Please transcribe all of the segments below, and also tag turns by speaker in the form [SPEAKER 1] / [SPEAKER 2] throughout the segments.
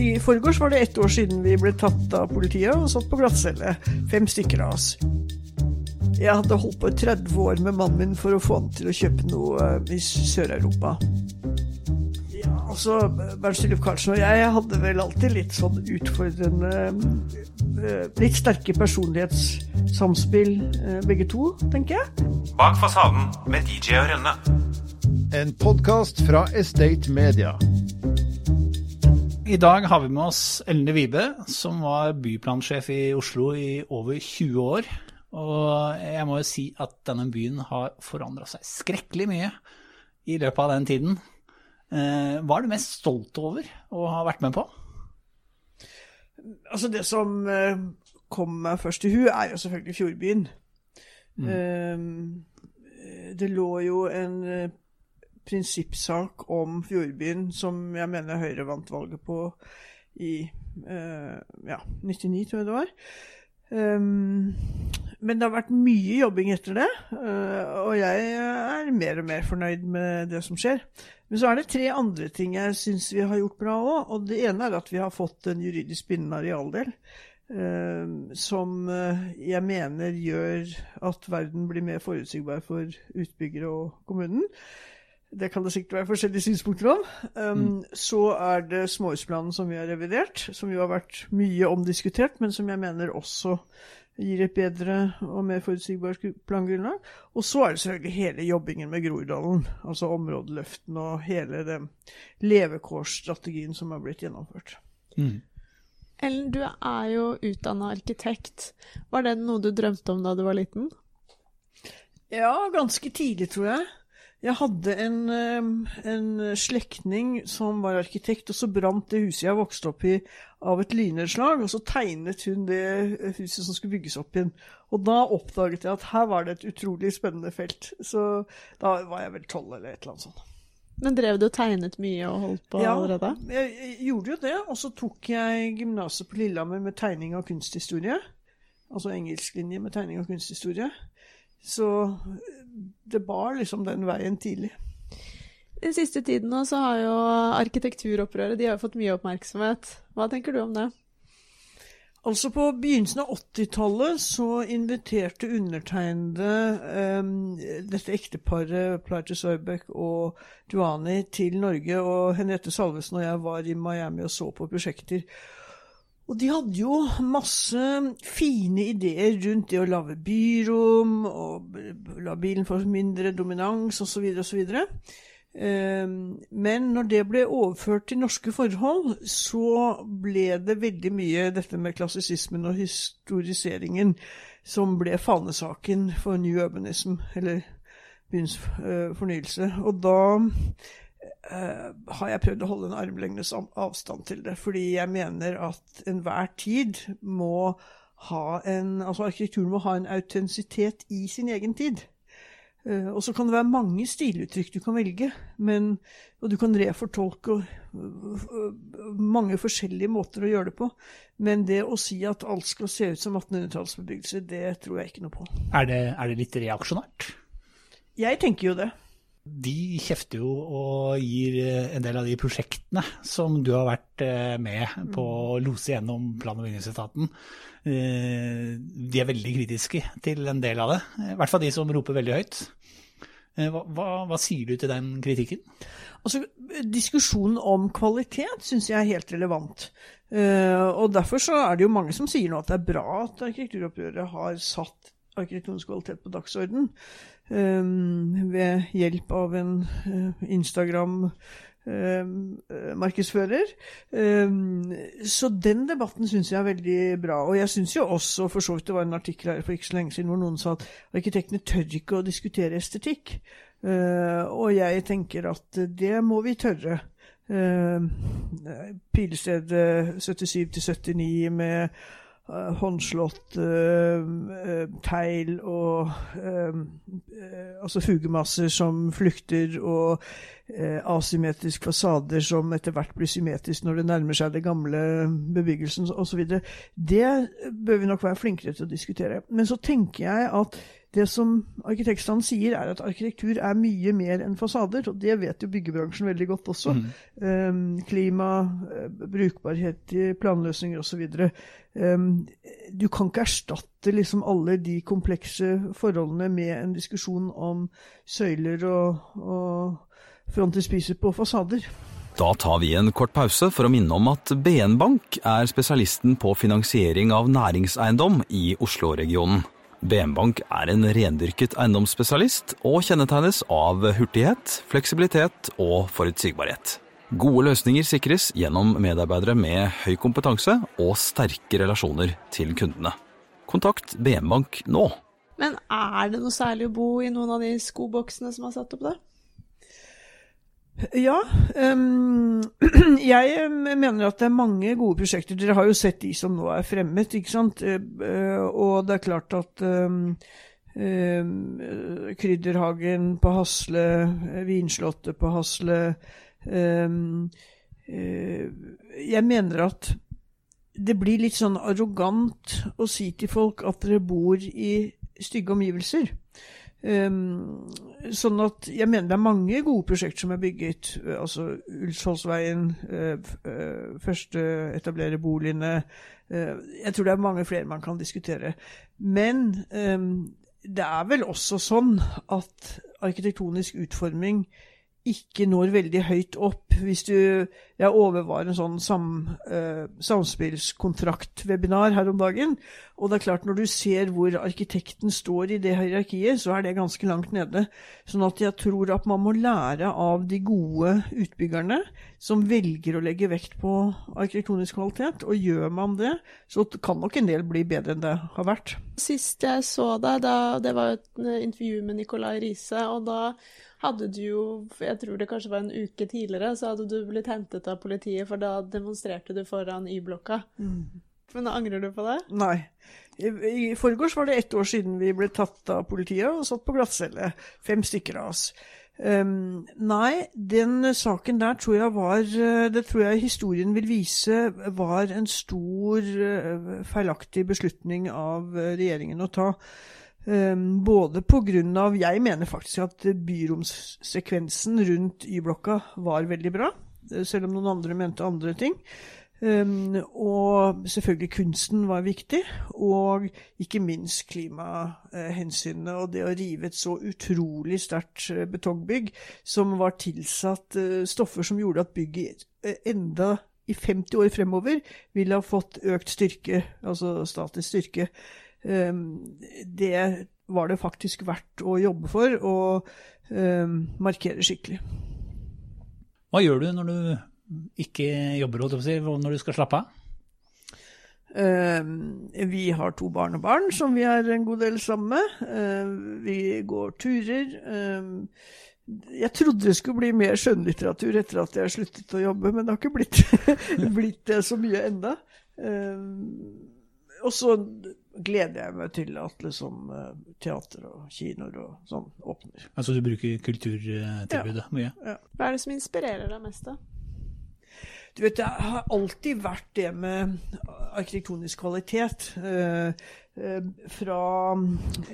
[SPEAKER 1] I forgårs var det ett år siden vi ble tatt av politiet og satt på glattcelle. Fem stykker av oss. Jeg hadde holdt på i 30 år med mannen min for å få han til å kjøpe noe i Sør-Europa. Ja, altså, Bernt Stilluf Karlsen og jeg hadde vel alltid litt sånn utfordrende eh, Litt sterke personlighetssamspill, eh, begge to, tenker jeg.
[SPEAKER 2] Bak fasaden med DJ og Rønne.
[SPEAKER 3] En podkast fra Estate Media.
[SPEAKER 4] I dag har vi med oss Elne Vibe, som var byplansjef i Oslo i over 20 år. Og jeg må jo si at denne byen har forandra seg skrekkelig mye i løpet av den tiden. Eh, hva er du mest stolt over å ha vært med på?
[SPEAKER 1] Altså Det som eh, kom meg først i hu, er jo selvfølgelig Fjordbyen. Mm. Eh, det lå jo en prinsippsak om Fjordbyen som jeg mener Høyre vant valget på i ja, 99, tror jeg det var. Um, men det har vært mye jobbing etter det, uh, og jeg er mer og mer fornøyd med det som skjer. Men så er det tre andre ting jeg syns vi har gjort bra òg. Og det ene er at vi har fått en juridisk bindende arealdel. Uh, som uh, jeg mener gjør at verden blir mer forutsigbar for utbyggere og kommunen. Det kan det sikkert være forskjellige synspunkter om. Um, mm. Så er det småhusplanen som vi har revidert, som jo har vært mye omdiskutert, men som jeg mener også gir et bedre og mer forutsigbart plangrunnlag. Og så er det selvfølgelig hele jobbingen med Groruddalen, altså områdeløften og hele den levekårsstrategien som har blitt gjennomført. Mm.
[SPEAKER 5] Ellen, du er jo utdanna arkitekt. Var det noe du drømte om da du var liten?
[SPEAKER 1] Ja, ganske tidlig, tror jeg. Jeg hadde en, en slektning som var arkitekt, og så brant det huset jeg vokste opp i av et lynnedslag. Og så tegnet hun det huset som skulle bygges opp igjen. Og da oppdaget jeg at her var det et utrolig spennende felt. Så da var jeg vel tolv eller et eller annet sånt.
[SPEAKER 5] Men drev du og tegnet mye og holdt på
[SPEAKER 1] ja,
[SPEAKER 5] allerede?
[SPEAKER 1] Ja, jeg gjorde jo det. Og så tok jeg gymnaset på Lillehammer med tegning og kunsthistorie. Altså engelsklinje med tegning og kunsthistorie. Så det bar liksom den veien tidlig.
[SPEAKER 5] Den siste tiden nå så har jo arkitekturopprøret de har fått mye oppmerksomhet. Hva tenker du om det?
[SPEAKER 1] Altså På begynnelsen av 80-tallet så inviterte undertegnede um, dette ekteparet Plartis Øybeck og Duani til Norge. Og Henriette Salvesen og jeg var i Miami og så på prosjekter. Og de hadde jo masse fine ideer rundt det å lage byrom, og la bilen få mindre dominans osv. osv. Ehm, men når det ble overført til norske forhold, så ble det veldig mye dette med klassisismen og historiseringen som ble fanesaken for New Urbanism, eller byens eh, fornyelse. Og da Uh, har jeg prøvd å holde en armlengdes avstand til det. Fordi jeg mener at enhver tid må ha en Altså arkitekturen må ha en autentisitet i sin egen tid. Uh, og så kan det være mange stiluttrykk du kan velge, men, og du kan refortolke uh, mange forskjellige måter å gjøre det på. Men det å si at alt skal se ut som 1800-tallsbebyggelse, det tror jeg ikke noe på.
[SPEAKER 4] Er det, er det litt reaksjonært?
[SPEAKER 1] Jeg tenker jo det
[SPEAKER 4] de kjefter jo og gir eh, en del av de prosjektene som du har vært eh, med på å lose gjennom plan- og bygningsetaten. Eh, de er veldig kritiske til en del av det, i hvert fall de som roper veldig høyt. Hva, hva, hva sier du til den kritikken?
[SPEAKER 1] Altså, Diskusjonen om kvalitet syns jeg er helt relevant. og Derfor så er det jo mange som sier nå at det er bra at arkitekturoppgjøret har satt arkitektonisk kvalitet på dagsorden. Ehm, ved hjelp av en eh, Instagram-markedsfører. Eh, ehm, så den debatten syns jeg er veldig bra. Og jeg syns jo også, for så vidt det var en artikkel her for ikke så lenge siden hvor noen sa at arkitektene tør ikke å diskutere estetikk. Eh, og jeg tenker at det må vi tørre. Pilestedet 77 79 med håndslått uh, tegl og altså fugemasser som flykter, og asymmetriske fasader som etter hvert blir symmetriske når det nærmer seg det gamle bebyggelsen osv. Det bør vi nok være flinkere til å diskutere. Men så tenker jeg at Det som arkitektstanden sier, er at arkitektur er mye mer enn fasader. Og det vet jo byggebransjen veldig godt også. Um, klima, eh, brukbarhet i planløsninger osv. Um, du kan ikke erstatte liksom alle de komplekse forholdene med en diskusjon om søyler og, og frontispiser på fasader.
[SPEAKER 6] Da tar vi en kort pause for å minne om at BN Bank er spesialisten på finansiering av næringseiendom i Oslo-regionen. BN Bank er en rendyrket eiendomsspesialist og kjennetegnes av hurtighet, fleksibilitet og forutsigbarhet. Gode løsninger sikres gjennom medarbeidere med høy kompetanse og sterke relasjoner til kundene. Kontakt BN Bank nå.
[SPEAKER 5] Men er det noe særlig å bo i noen av de skoboksene som er satt opp der?
[SPEAKER 1] Ja. Um, jeg mener at det er mange gode prosjekter. Dere har jo sett de som nå er fremmet, ikke sant. Uh, og det er klart at um, um, Krydderhagen på Hasle, Vinslottet på Hasle Jeg mener at det blir litt sånn arrogant å si til folk at dere bor i stygge omgivelser. Um, sånn at jeg mener det er mange gode prosjekter som er bygget. Altså Ulsvollsveien, uh, uh, første etablere boligene. Jeg tror det er mange flere man kan diskutere. Men det er vel også sånn at arkitektonisk utforming ikke når veldig høyt opp. Hvis du Jeg overvar en sånn sam, uh, samspillskontraktwebinar her om dagen. Og det er klart, når du ser hvor arkitekten står i det hierarkiet, så er det ganske langt nede. Sånn at jeg tror at man må lære av de gode utbyggerne som velger å legge vekt på arkitektonisk kvalitet. Og gjør man det, så kan nok en del bli bedre enn det har vært.
[SPEAKER 5] Sist jeg så deg, da, det var et intervju med Nicolai Riise, og da hadde du jo, jeg tror det kanskje var en uke tidligere, så hadde du blitt hentet av politiet, for da demonstrerte du foran Y-blokka. Mm. Men angrer du på det?
[SPEAKER 1] Nei. I, I forgårs var det ett år siden vi ble tatt av politiet og satt på glattcelle. Fem stykker av oss. Um, nei, den saken der tror jeg var Det tror jeg historien vil vise var en stor uh, feilaktig beslutning av uh, regjeringen å ta. Um, både pga. Jeg mener faktisk at byromssekvensen rundt Y-blokka var veldig bra. Selv om noen andre mente andre ting. Um, og selvfølgelig kunsten var viktig. Og ikke minst klimahensynene og det å rive et så utrolig sterkt eh, betongbygg som var tilsatt uh, stoffer som gjorde at bygget enda i 50 år fremover ville ha fått økt styrke, altså statisk styrke. Ehm, det var det faktisk verdt å jobbe for og ehm, markere skikkelig.
[SPEAKER 4] Hva gjør du når du ikke jobber, når du skal slappe av?
[SPEAKER 1] Uh, vi har to barnebarn som vi er en god del sammen med. Vi går turer. Jeg trodde det skulle bli mer skjønnlitteratur etter at jeg sluttet å jobbe, men det har ikke blitt, blitt så mye enda. og så gleder jeg meg til at liksom, eh, teater og kinoer og sånn åpner.
[SPEAKER 4] Altså du bruker kulturtilbudet ja. mye? Ja.
[SPEAKER 5] Hva er det som inspirerer deg mest, da?
[SPEAKER 1] Du vet, Det har alltid vært det med arkitektonisk kvalitet. Eh, eh, fra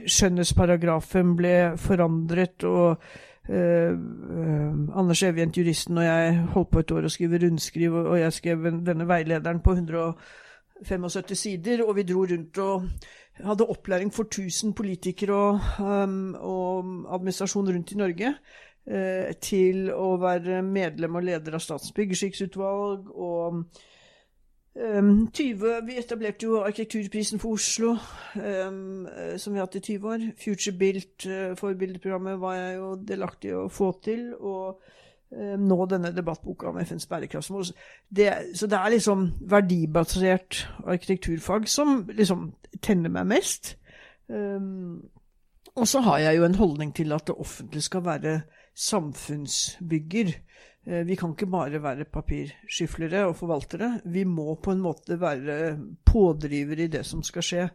[SPEAKER 1] skjønnhetsparagrafen ble forandret og eh, eh Anders Evjent, juristen, og jeg holdt på et år å skrive rundskriv, og jeg skrev denne veilederen på 100 75 sider, og vi dro rundt og hadde opplæring for 1000 politikere og, um, og administrasjon rundt i Norge uh, til å være medlem og leder av Statens byggeskikksutvalg. Og um, 20, vi etablerte jo Arkitekturprisen for Oslo, um, som vi har hatt i 20 år. Uh, forbildeprogrammet, var jeg jo delaktig i å få til. og Eh, nå denne debattboka om FNs bærekraftsmål. Det, så det er liksom verdibasert arkitekturfag som liksom tenner meg mest. Um, og så har jeg jo en holdning til at det offentlige skal være samfunnsbygger. Uh, vi kan ikke bare være papirskyflere og forvaltere. Vi må på en måte være pådrivere i det som skal skje.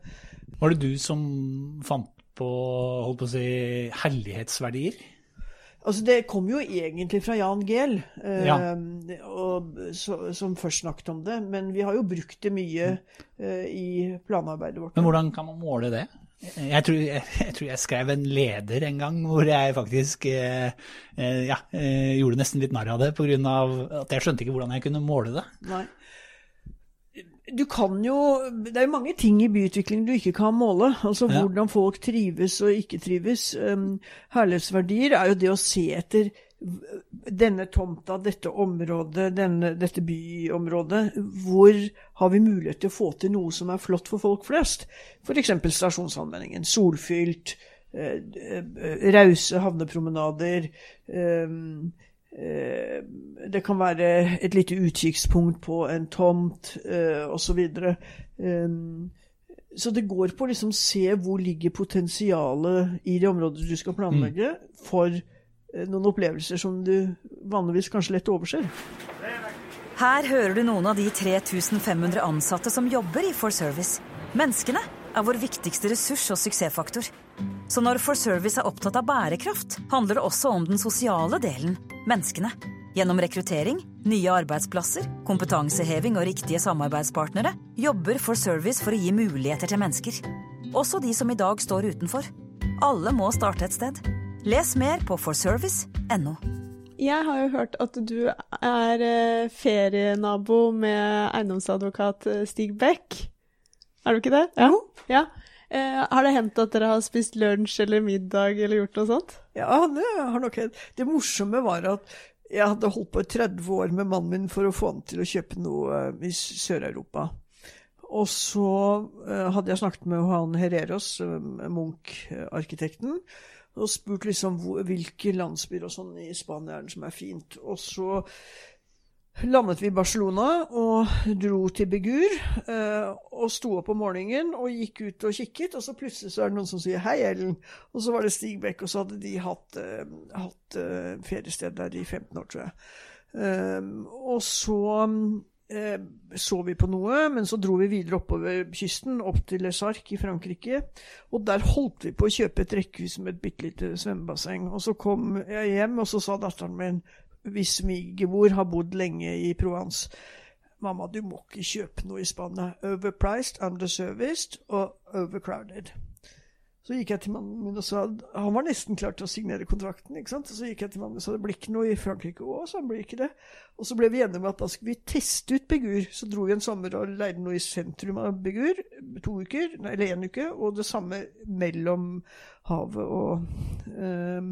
[SPEAKER 4] Var det du som fant på, holdt på å si, hellighetsverdier?
[SPEAKER 1] Altså, Det kom jo egentlig fra Jan Gehl, eh, ja. og, så, som først snakket om det. Men vi har jo brukt det mye eh, i planarbeidet vårt.
[SPEAKER 4] Men hvordan kan man måle det? Jeg tror jeg, jeg tror jeg skrev en leder en gang hvor jeg faktisk eh, eh, ja, eh, gjorde nesten litt narr av det pga. at jeg skjønte ikke hvordan jeg kunne måle det.
[SPEAKER 1] Nei. Du kan jo Det er jo mange ting i byutvikling du ikke kan måle. Altså
[SPEAKER 4] Ja.
[SPEAKER 1] hvordan folk trives og ikke trives. Um, herlighetsverdier er jo det å se etter denne tomta, dette området, denne, dette byområdet. Hvor har vi mulighet til å få til noe som er flott for folk flest? F.eks. stasjonsanvendingen. Solfylt. eh, eh, Rause havnepromenader. Eh, Det kan være et lite utkikkspunkt på en tomt eh, osv. Um, så det går på å liksom se hvor ligger potensialet i det området du skal planlegge, for eh, noen opplevelser som du vanligvis kanskje lett overser.
[SPEAKER 7] Her hører du noen av de 3500 ansatte som jobber i For Service. Menneskene er vår viktigste ressurs og suksessfaktor. Så når For Service er opptatt av bærekraft, handler det også om den sosiale delen, menneskene. Gjennom rekruttering, nye arbeidsplasser, kompetanseheving og riktige samarbeidspartnere jobber For Service for å gi muligheter til mennesker. Også de som i dag står utenfor. Alle må starte et sted. Les mer på forservice.no.
[SPEAKER 5] Jeg har jo hørt at du er eh, ferienabo med eiendomsadvokat eh, Stig Beck. Er du ikke det? Ja. ja. Eh, har det hendt at dere har spist lunsj eller middag eller gjort noe sånt?
[SPEAKER 1] Ja, det har nok hendt. Det morsomme var at jeg hadde holdt på i 30 år med mannen min for å få han til å kjøpe noe eh, i Sør-Europa. Og så eh, hadde jeg snakket med han Hereros, Munch-arkitekten, og spurt liksom hvilke landsbyer og sånn i Spania som er fint. Og så landet vi i Barcelona og dro til Begur. Eh, og sto opp om morgenen og gikk ut og kikket, og så plutselig så er det noen som sier 'Hei, Ellen'. Og så var det Stig Bech, og så hadde de hatt, eh, hatt eh, feriested der i 15 år, tror jeg. Og så så vi på noe, men så dro vi videre oppover kysten, opp til Les Arcs i Frankrike. Og der holdt vi på å kjøpe et rekkehus med et bitte lite svømmebasseng. Og så kom jeg hjem, og så sa datteren min, hvis svigermor har bodd lenge i Provence Mamma, du må ikke kjøpe noe i Spania. Overpriced, underserviced og overcrowded. Så gikk jeg til mannen min og sa Han var nesten klar til å signere kontrakten. ikke sant? Så gikk jeg til mannen og sa det blir ikke noe i Frankrike. Å, så blir ikke det. Og så ble vi enige om at da skulle vi teste ut Begur. Så dro vi en sommer og leide noe i sentrum av Begur. To uker, nei, eller én uke. Og det samme mellom havet og øh,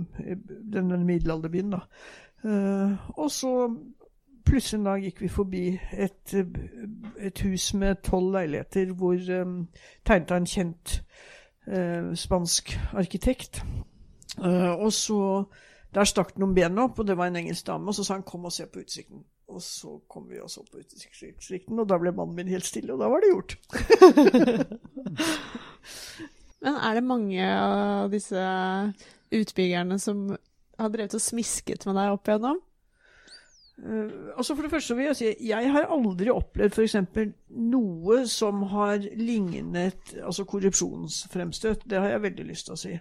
[SPEAKER 1] denne middelalderbyen, da. Eh, og så plutselig en dag gikk vi forbi et, et hus med tolv leiligheter hvor um, tegnet av en kjent uh, spansk arkitekt. Uh, og så Der stakk noen ben opp, og det var en engelsk dame. Og så sa han 'kom og se på utsikten'. Og så kom vi og så på utsikten, og da ble mannen min helt stille, og da var det gjort.
[SPEAKER 5] Men er det mange av disse utbyggerne som har drevet og smisket med deg opp igjennom?
[SPEAKER 1] Uh, altså For det første vil jeg si jeg har aldri opplevd f.eks. noe som har lignet altså korrupsjonsfremstøt. Det har jeg veldig lyst til å si.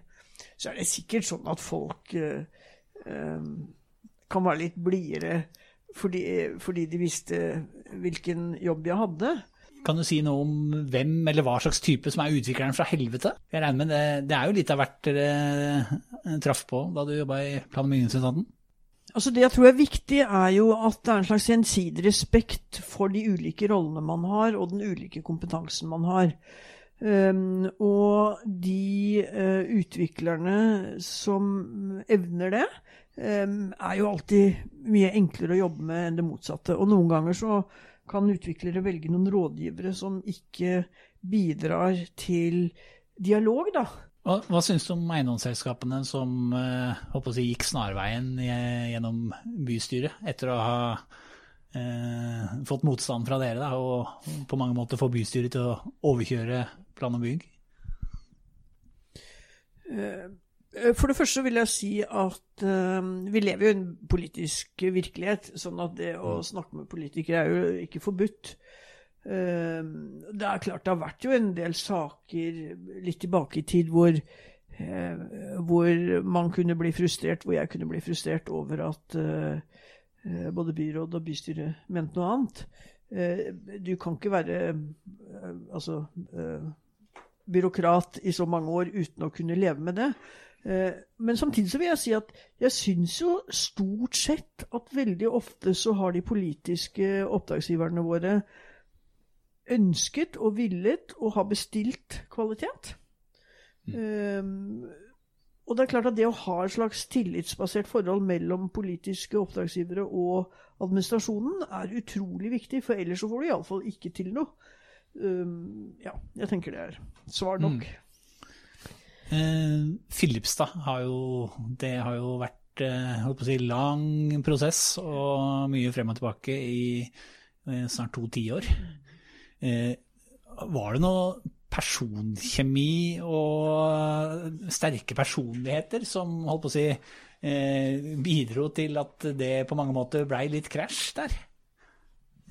[SPEAKER 1] Så er det sikkert sånn at folk uh, eh, kan være litt blidere fordi, fordi de visste hvilken jobb jeg hadde.
[SPEAKER 4] Kan du si noe om hvem eller hva slags type som er utvikleren fra helvete? Jeg regner med det, det er jo litt av hvert dere eh, traff på da du jobba i plan- og bygningsetaten?
[SPEAKER 1] Altså Det jeg tror er viktig, er jo at det er en slags gjensidig respekt for de ulike rollene man har, og den ulike kompetansen man har. Um, og de uh, utviklerne som evner det, um, er jo alltid mye enklere å jobbe med enn det motsatte. Og noen ganger så kan utviklere velge noen rådgivere som ikke bidrar til dialog, da.
[SPEAKER 4] Hva, hva syns du om eiendomsselskapene som eh, si, gikk snarveien gjennom bystyret, etter å ha eh, fått motstand fra dere da, og på mange måter få bystyret til å overkjøre plan og bygg?
[SPEAKER 1] Eh, For det første vil jeg si at uh, vi lever jo i en politisk virkelighet, sånn at det å snakke med politikere er jo ikke forbudt. Uh, det er klart det har vært jo en del saker litt tilbake i tid hvor, uh, hvor man kunne bli frustrert, hvor jeg kunne bli frustrert over at eh, eh, både byråd og bystyre mente noe annet. Eh, Du kan ikke være eh, altså eh, byråkrat i så mange år uten å kunne leve med det. Eh, Men samtidig så vil jeg si at jeg syns jo stort sett at veldig ofte så har de politiske oppdragsgiverne våre ønsket og villet og har bestilt kvalitet. Um, og det er klart at det å ha et slags tillitsbasert forhold mellom politiske oppdragsgivere og administrasjonen er utrolig viktig, for ellers så får du iallfall ikke til noe. Um, ja, jeg tenker det er svar nok.
[SPEAKER 4] Eh, Filipstad har jo Det har jo vært eh, holdt på si, lang prosess og mye frem og tilbake i eh, snart to tiår. Eh, var det noe personkjemi og sterke personligheter som holdt på å si eh, bidro til at det på mange måter blei litt krasj der?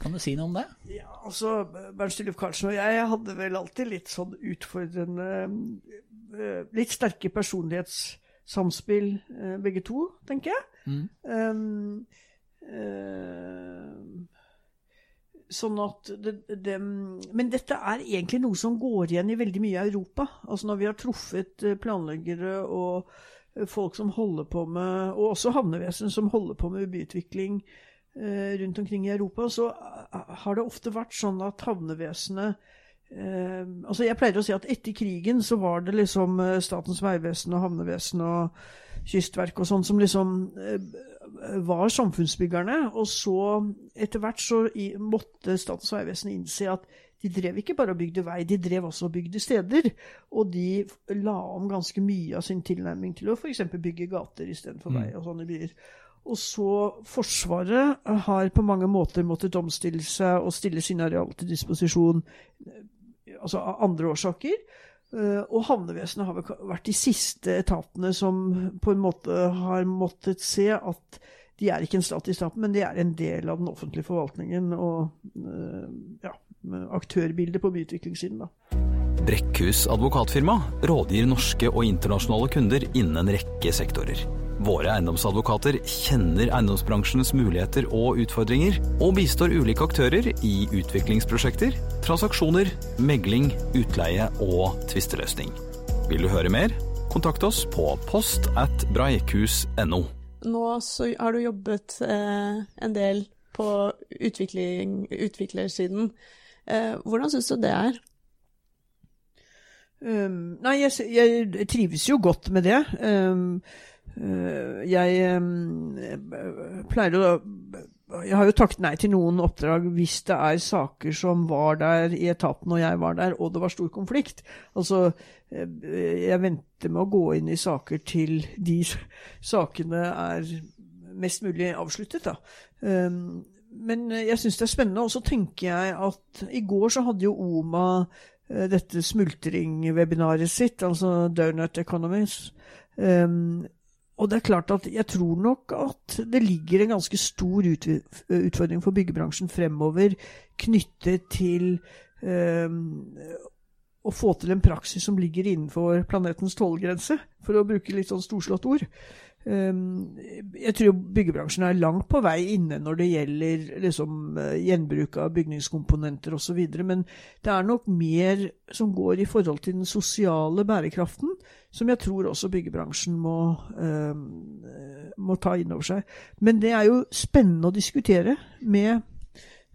[SPEAKER 4] Kan du si noe om det?
[SPEAKER 1] Ja, altså, Bernt Stilluf Karlsen og jeg hadde vel alltid litt sånn utfordrende eh, Litt sterke personlighetssamspill, eh, begge to, tenker jeg. Um, eh, sånn at det, det, Men dette er egentlig noe som går igjen i veldig mye av Europa. Altså Når vi har truffet planleggere og folk som holder på med Og også havnevesen som holder på med byutvikling rundt omkring i Europa, så eh, har det ofte vært sånn at havnevesenet eh, altså Jeg pleier å si at etter krigen så var det liksom eh, Statens vegvesen og havnevesen og Kystverk og sånn som liksom eh, var samfunnsbyggerne. Og så etter hvert så i, måtte Statens vegvesen innse at de drev ikke bare og bygde vei, de drev også og bygde steder. Og de la om ganske mye av sin tilnærming til å f.eks. bygge gater istedenfor
[SPEAKER 4] Mm.
[SPEAKER 1] vei og sånne byer. Og så Forsvaret har på mange måter måttet omstille seg og stille sine areal til disposisjon altså av andre årsaker. Eh, Og havnevesenet har vært de siste etatene som på en måte har måttet se at de er ikke en stat i staten, men de er en del av den offentlige forvaltningen og eh, ja, aktørbildet på byutviklingssiden.
[SPEAKER 6] Brekkhus advokatfirma rådgir norske og internasjonale kunder innen en rekke sektorer. Våre eiendomsadvokater kjenner eiendomsbransjens muligheter og utfordringer, og bistår ulike aktører i utviklingsprosjekter, transaksjoner, megling, utleie og tvisteløsning. Vil du høre mer? Kontakt oss på post at breikhus.no.
[SPEAKER 5] Nå så har du jobbet eh, en del på utviklersiden. Eh, hvordan syns du det er?
[SPEAKER 1] Um, nei, jeg, jeg trives jo godt med det. Um, jeg um, pleier å Jeg har jo takket nei til noen oppdrag hvis det er saker som var der i etaten og jeg var der, og det var stor konflikt. Altså, eh, jeg venter med å gå inn i saker til de sakene er mest mulig avsluttet, da. Men jeg syns det er spennende, og så tenker jeg at i går så hadde jo OMA eh, dette smultringwebinaret sitt, altså Donut Economies. Um, og det er klart at jeg tror nok at det ligger en ganske stor utfordring for byggebransjen fremover knyttet til um, å få til en praksis som ligger innenfor planetens tålegrense, for å bruke litt sånn storslått ord. Um, jeg tror byggebransjen er langt på vei inne når det gjelder liksom, eh, gjenbruk av bygningskomponenter osv., men det er nok mer som går i forhold til den sosiale bærekraften, som jeg tror også byggebransjen må, um, eh, må ta inn over seg. Men det er jo spennende å diskutere med,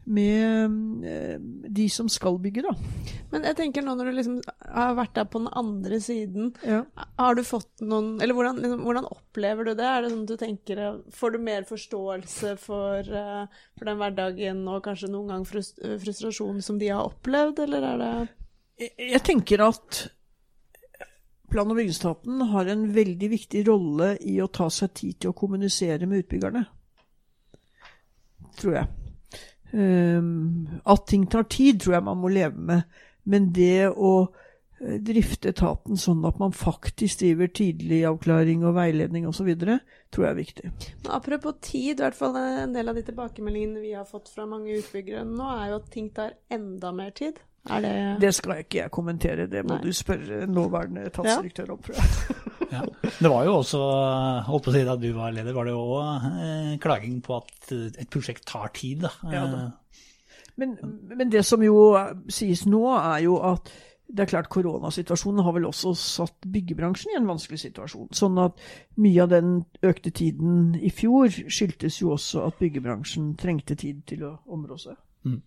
[SPEAKER 1] med eh, de som skal bygge, da.
[SPEAKER 5] Men jeg tenker nå når du liksom har vært der på den andre siden,
[SPEAKER 1] Ja.
[SPEAKER 5] har du fått noen Eller hvordan, liksom, hvordan opplever du det? Er det sånn at du tenker Får du mer forståelse for, eh, for den hverdagen og kanskje noen gang frust frustrasjon som de har opplevd, eller er det
[SPEAKER 1] Jeg- Jeg tenker at plan- og bygningsetaten har en veldig viktig rolle i å ta seg tid til å kommunisere med utbyggerne. Tror jeg. Um, at ting tar tid, tror jeg man må leve med. Men det å eh, drifte etaten sånn at man faktisk driver tidlig avklaring og veiledning osv., tror jeg er viktig.
[SPEAKER 5] Men Apropos tid, i hvert fall en del av de tilbakemeldingene vi har fått fra mange utbyggere nå, er jo at ting tar enda mer tid. Er det
[SPEAKER 1] Det skal ikke jeg kommentere, det må
[SPEAKER 5] Nei.
[SPEAKER 1] du spørre nåværende etatsdirektør om, tror jeg.
[SPEAKER 4] Ja. Det var jo også, holdt på å si da du var leder, var det jo òg eh, klaging på at eh, et prosjekt tar tid. Da.
[SPEAKER 1] Ja da.
[SPEAKER 4] Eh,
[SPEAKER 1] Men, men det som jo sies nå, er jo at det er klart Koronasituasjonen har vel også satt byggebransjen i en vanskelig situasjon. Sånn at mye av den økte tiden i fjor skyldtes jo også at byggebransjen trengte tid til å områ seg.
[SPEAKER 4] Mm.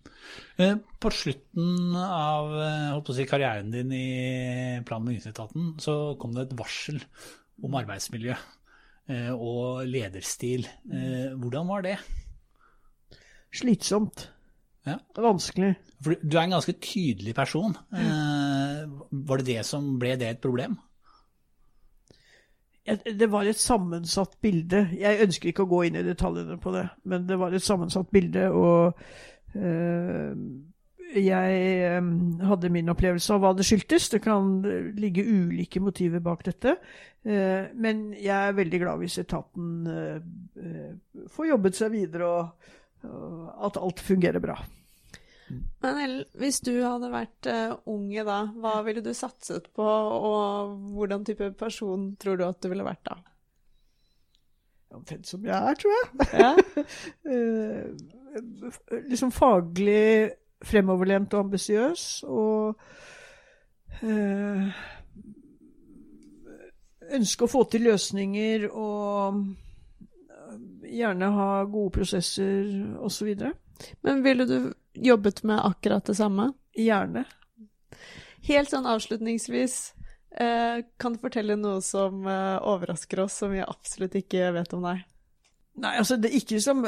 [SPEAKER 4] Eh, på slutten av eh, si, karrieren din i plan- og bygningsetaten så kom det et varsel om arbeidsmiljø eh, og lederstil. Hvordan var det?
[SPEAKER 1] Slitsomt.
[SPEAKER 4] Ja.
[SPEAKER 1] Vanskelig.
[SPEAKER 4] For du er en ganske tydelig person. Var det det som ble det et problem?
[SPEAKER 1] Det var et sammensatt bilde. Jeg ønsker ikke å gå inn i detaljene på det, men det var et sammensatt bilde. og jeg eh, hadde min opplevelse av hva det skyldtes. Det kan ligge ulike motiver bak dette. Eh, men jeg er veldig glad hvis etaten får jobbet seg videre, og at alt fungerer bra.
[SPEAKER 5] Men Ellen, hvis du hadde vært unge da, hva ville du satset på, og hvordan type person tror du at du ville vært da?
[SPEAKER 1] Omtrent som jeg er, tror jeg. Ja. liksom faglig fremoverlent og ambisiøs. Og øh, ønske å få til løsninger og gjerne ha gode prosesser osv.
[SPEAKER 5] Men ville du jobbet med akkurat det samme?
[SPEAKER 1] Gjerne.
[SPEAKER 5] Helt sånn avslutningsvis, eh, kan du fortelle noe som eh, overrasker oss, som vi absolutt ikke vet om deg?
[SPEAKER 1] Nei, altså det er ikke som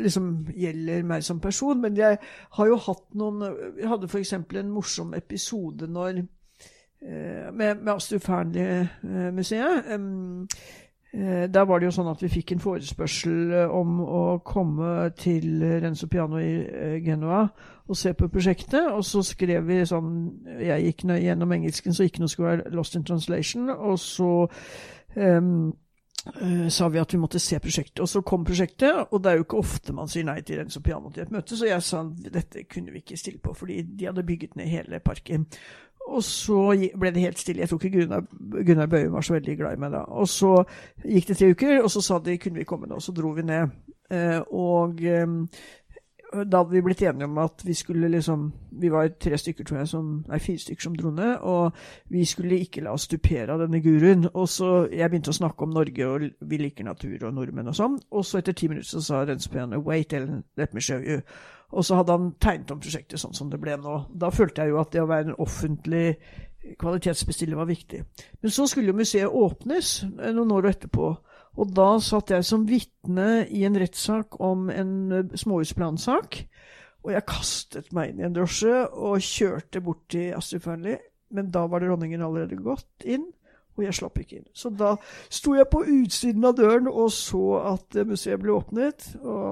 [SPEAKER 1] liksom, gjelder meg som person, men jeg har jo hatt noen Jeg hadde f.eks. en morsom episode når med, med Astrup Fearnley-museet. Der var det jo sånn at vi fikk en forespørsel om å komme til Renzo Piano i Genoa og se på prosjektet. Og så skrev vi sånn Jeg gikk gjennom engelsken så ikke noe skulle være lost in translation. Og så um, sa vi at vi måtte se prosjektet. Og så kom prosjektet, og det er jo ikke ofte man sier nei til Renzo Piano til et møte, så jeg sa dette kunne vi ikke stille på, fordi de hadde bygget ned hele parken. Og så ble det helt stille. Jeg tror ikke Gunnar, Gunnar Bøhum var så veldig glad i meg da. Og så gikk det tre uker, og så sa de kunne vi komme nå. Så dro vi ned. Uh, og um, da hadde vi blitt enige om at vi skulle liksom Vi var tre stykker, tror jeg, som, nei, fire stykker som dro ned. Og vi skulle ikke la oss stupere av denne guruen. Og så Jeg begynte å snakke om Norge, og vi liker natur og nordmenn og sånn. Og så etter ti minutter så sa rensepianoet 'Wait, Ellen, let me show you'. Og så hadde han tegnet om prosjektet sånn som det ble nå. Da følte jeg jo at det å være en offentlig kvalitetsbestiller var viktig. Men så skulle jo museet åpnes noen år etterpå. Og da satt jeg som vitne i en rettssak om en eh, småhusplansak. Og jeg kastet meg inn i en drosje og kjørte bort til Astrid Fearnley. Men da var dronningen allerede gått inn, og jeg slapp ikke inn. Så da sto jeg på utsiden av døren og så at eh, museet ble åpnet. Og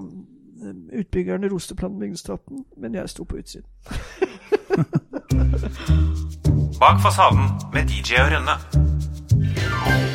[SPEAKER 1] eh, utbyggerne roste planen og bygningsetaten, men jeg sto på utsiden.
[SPEAKER 2] Bak fasaden med DJ og Rønne.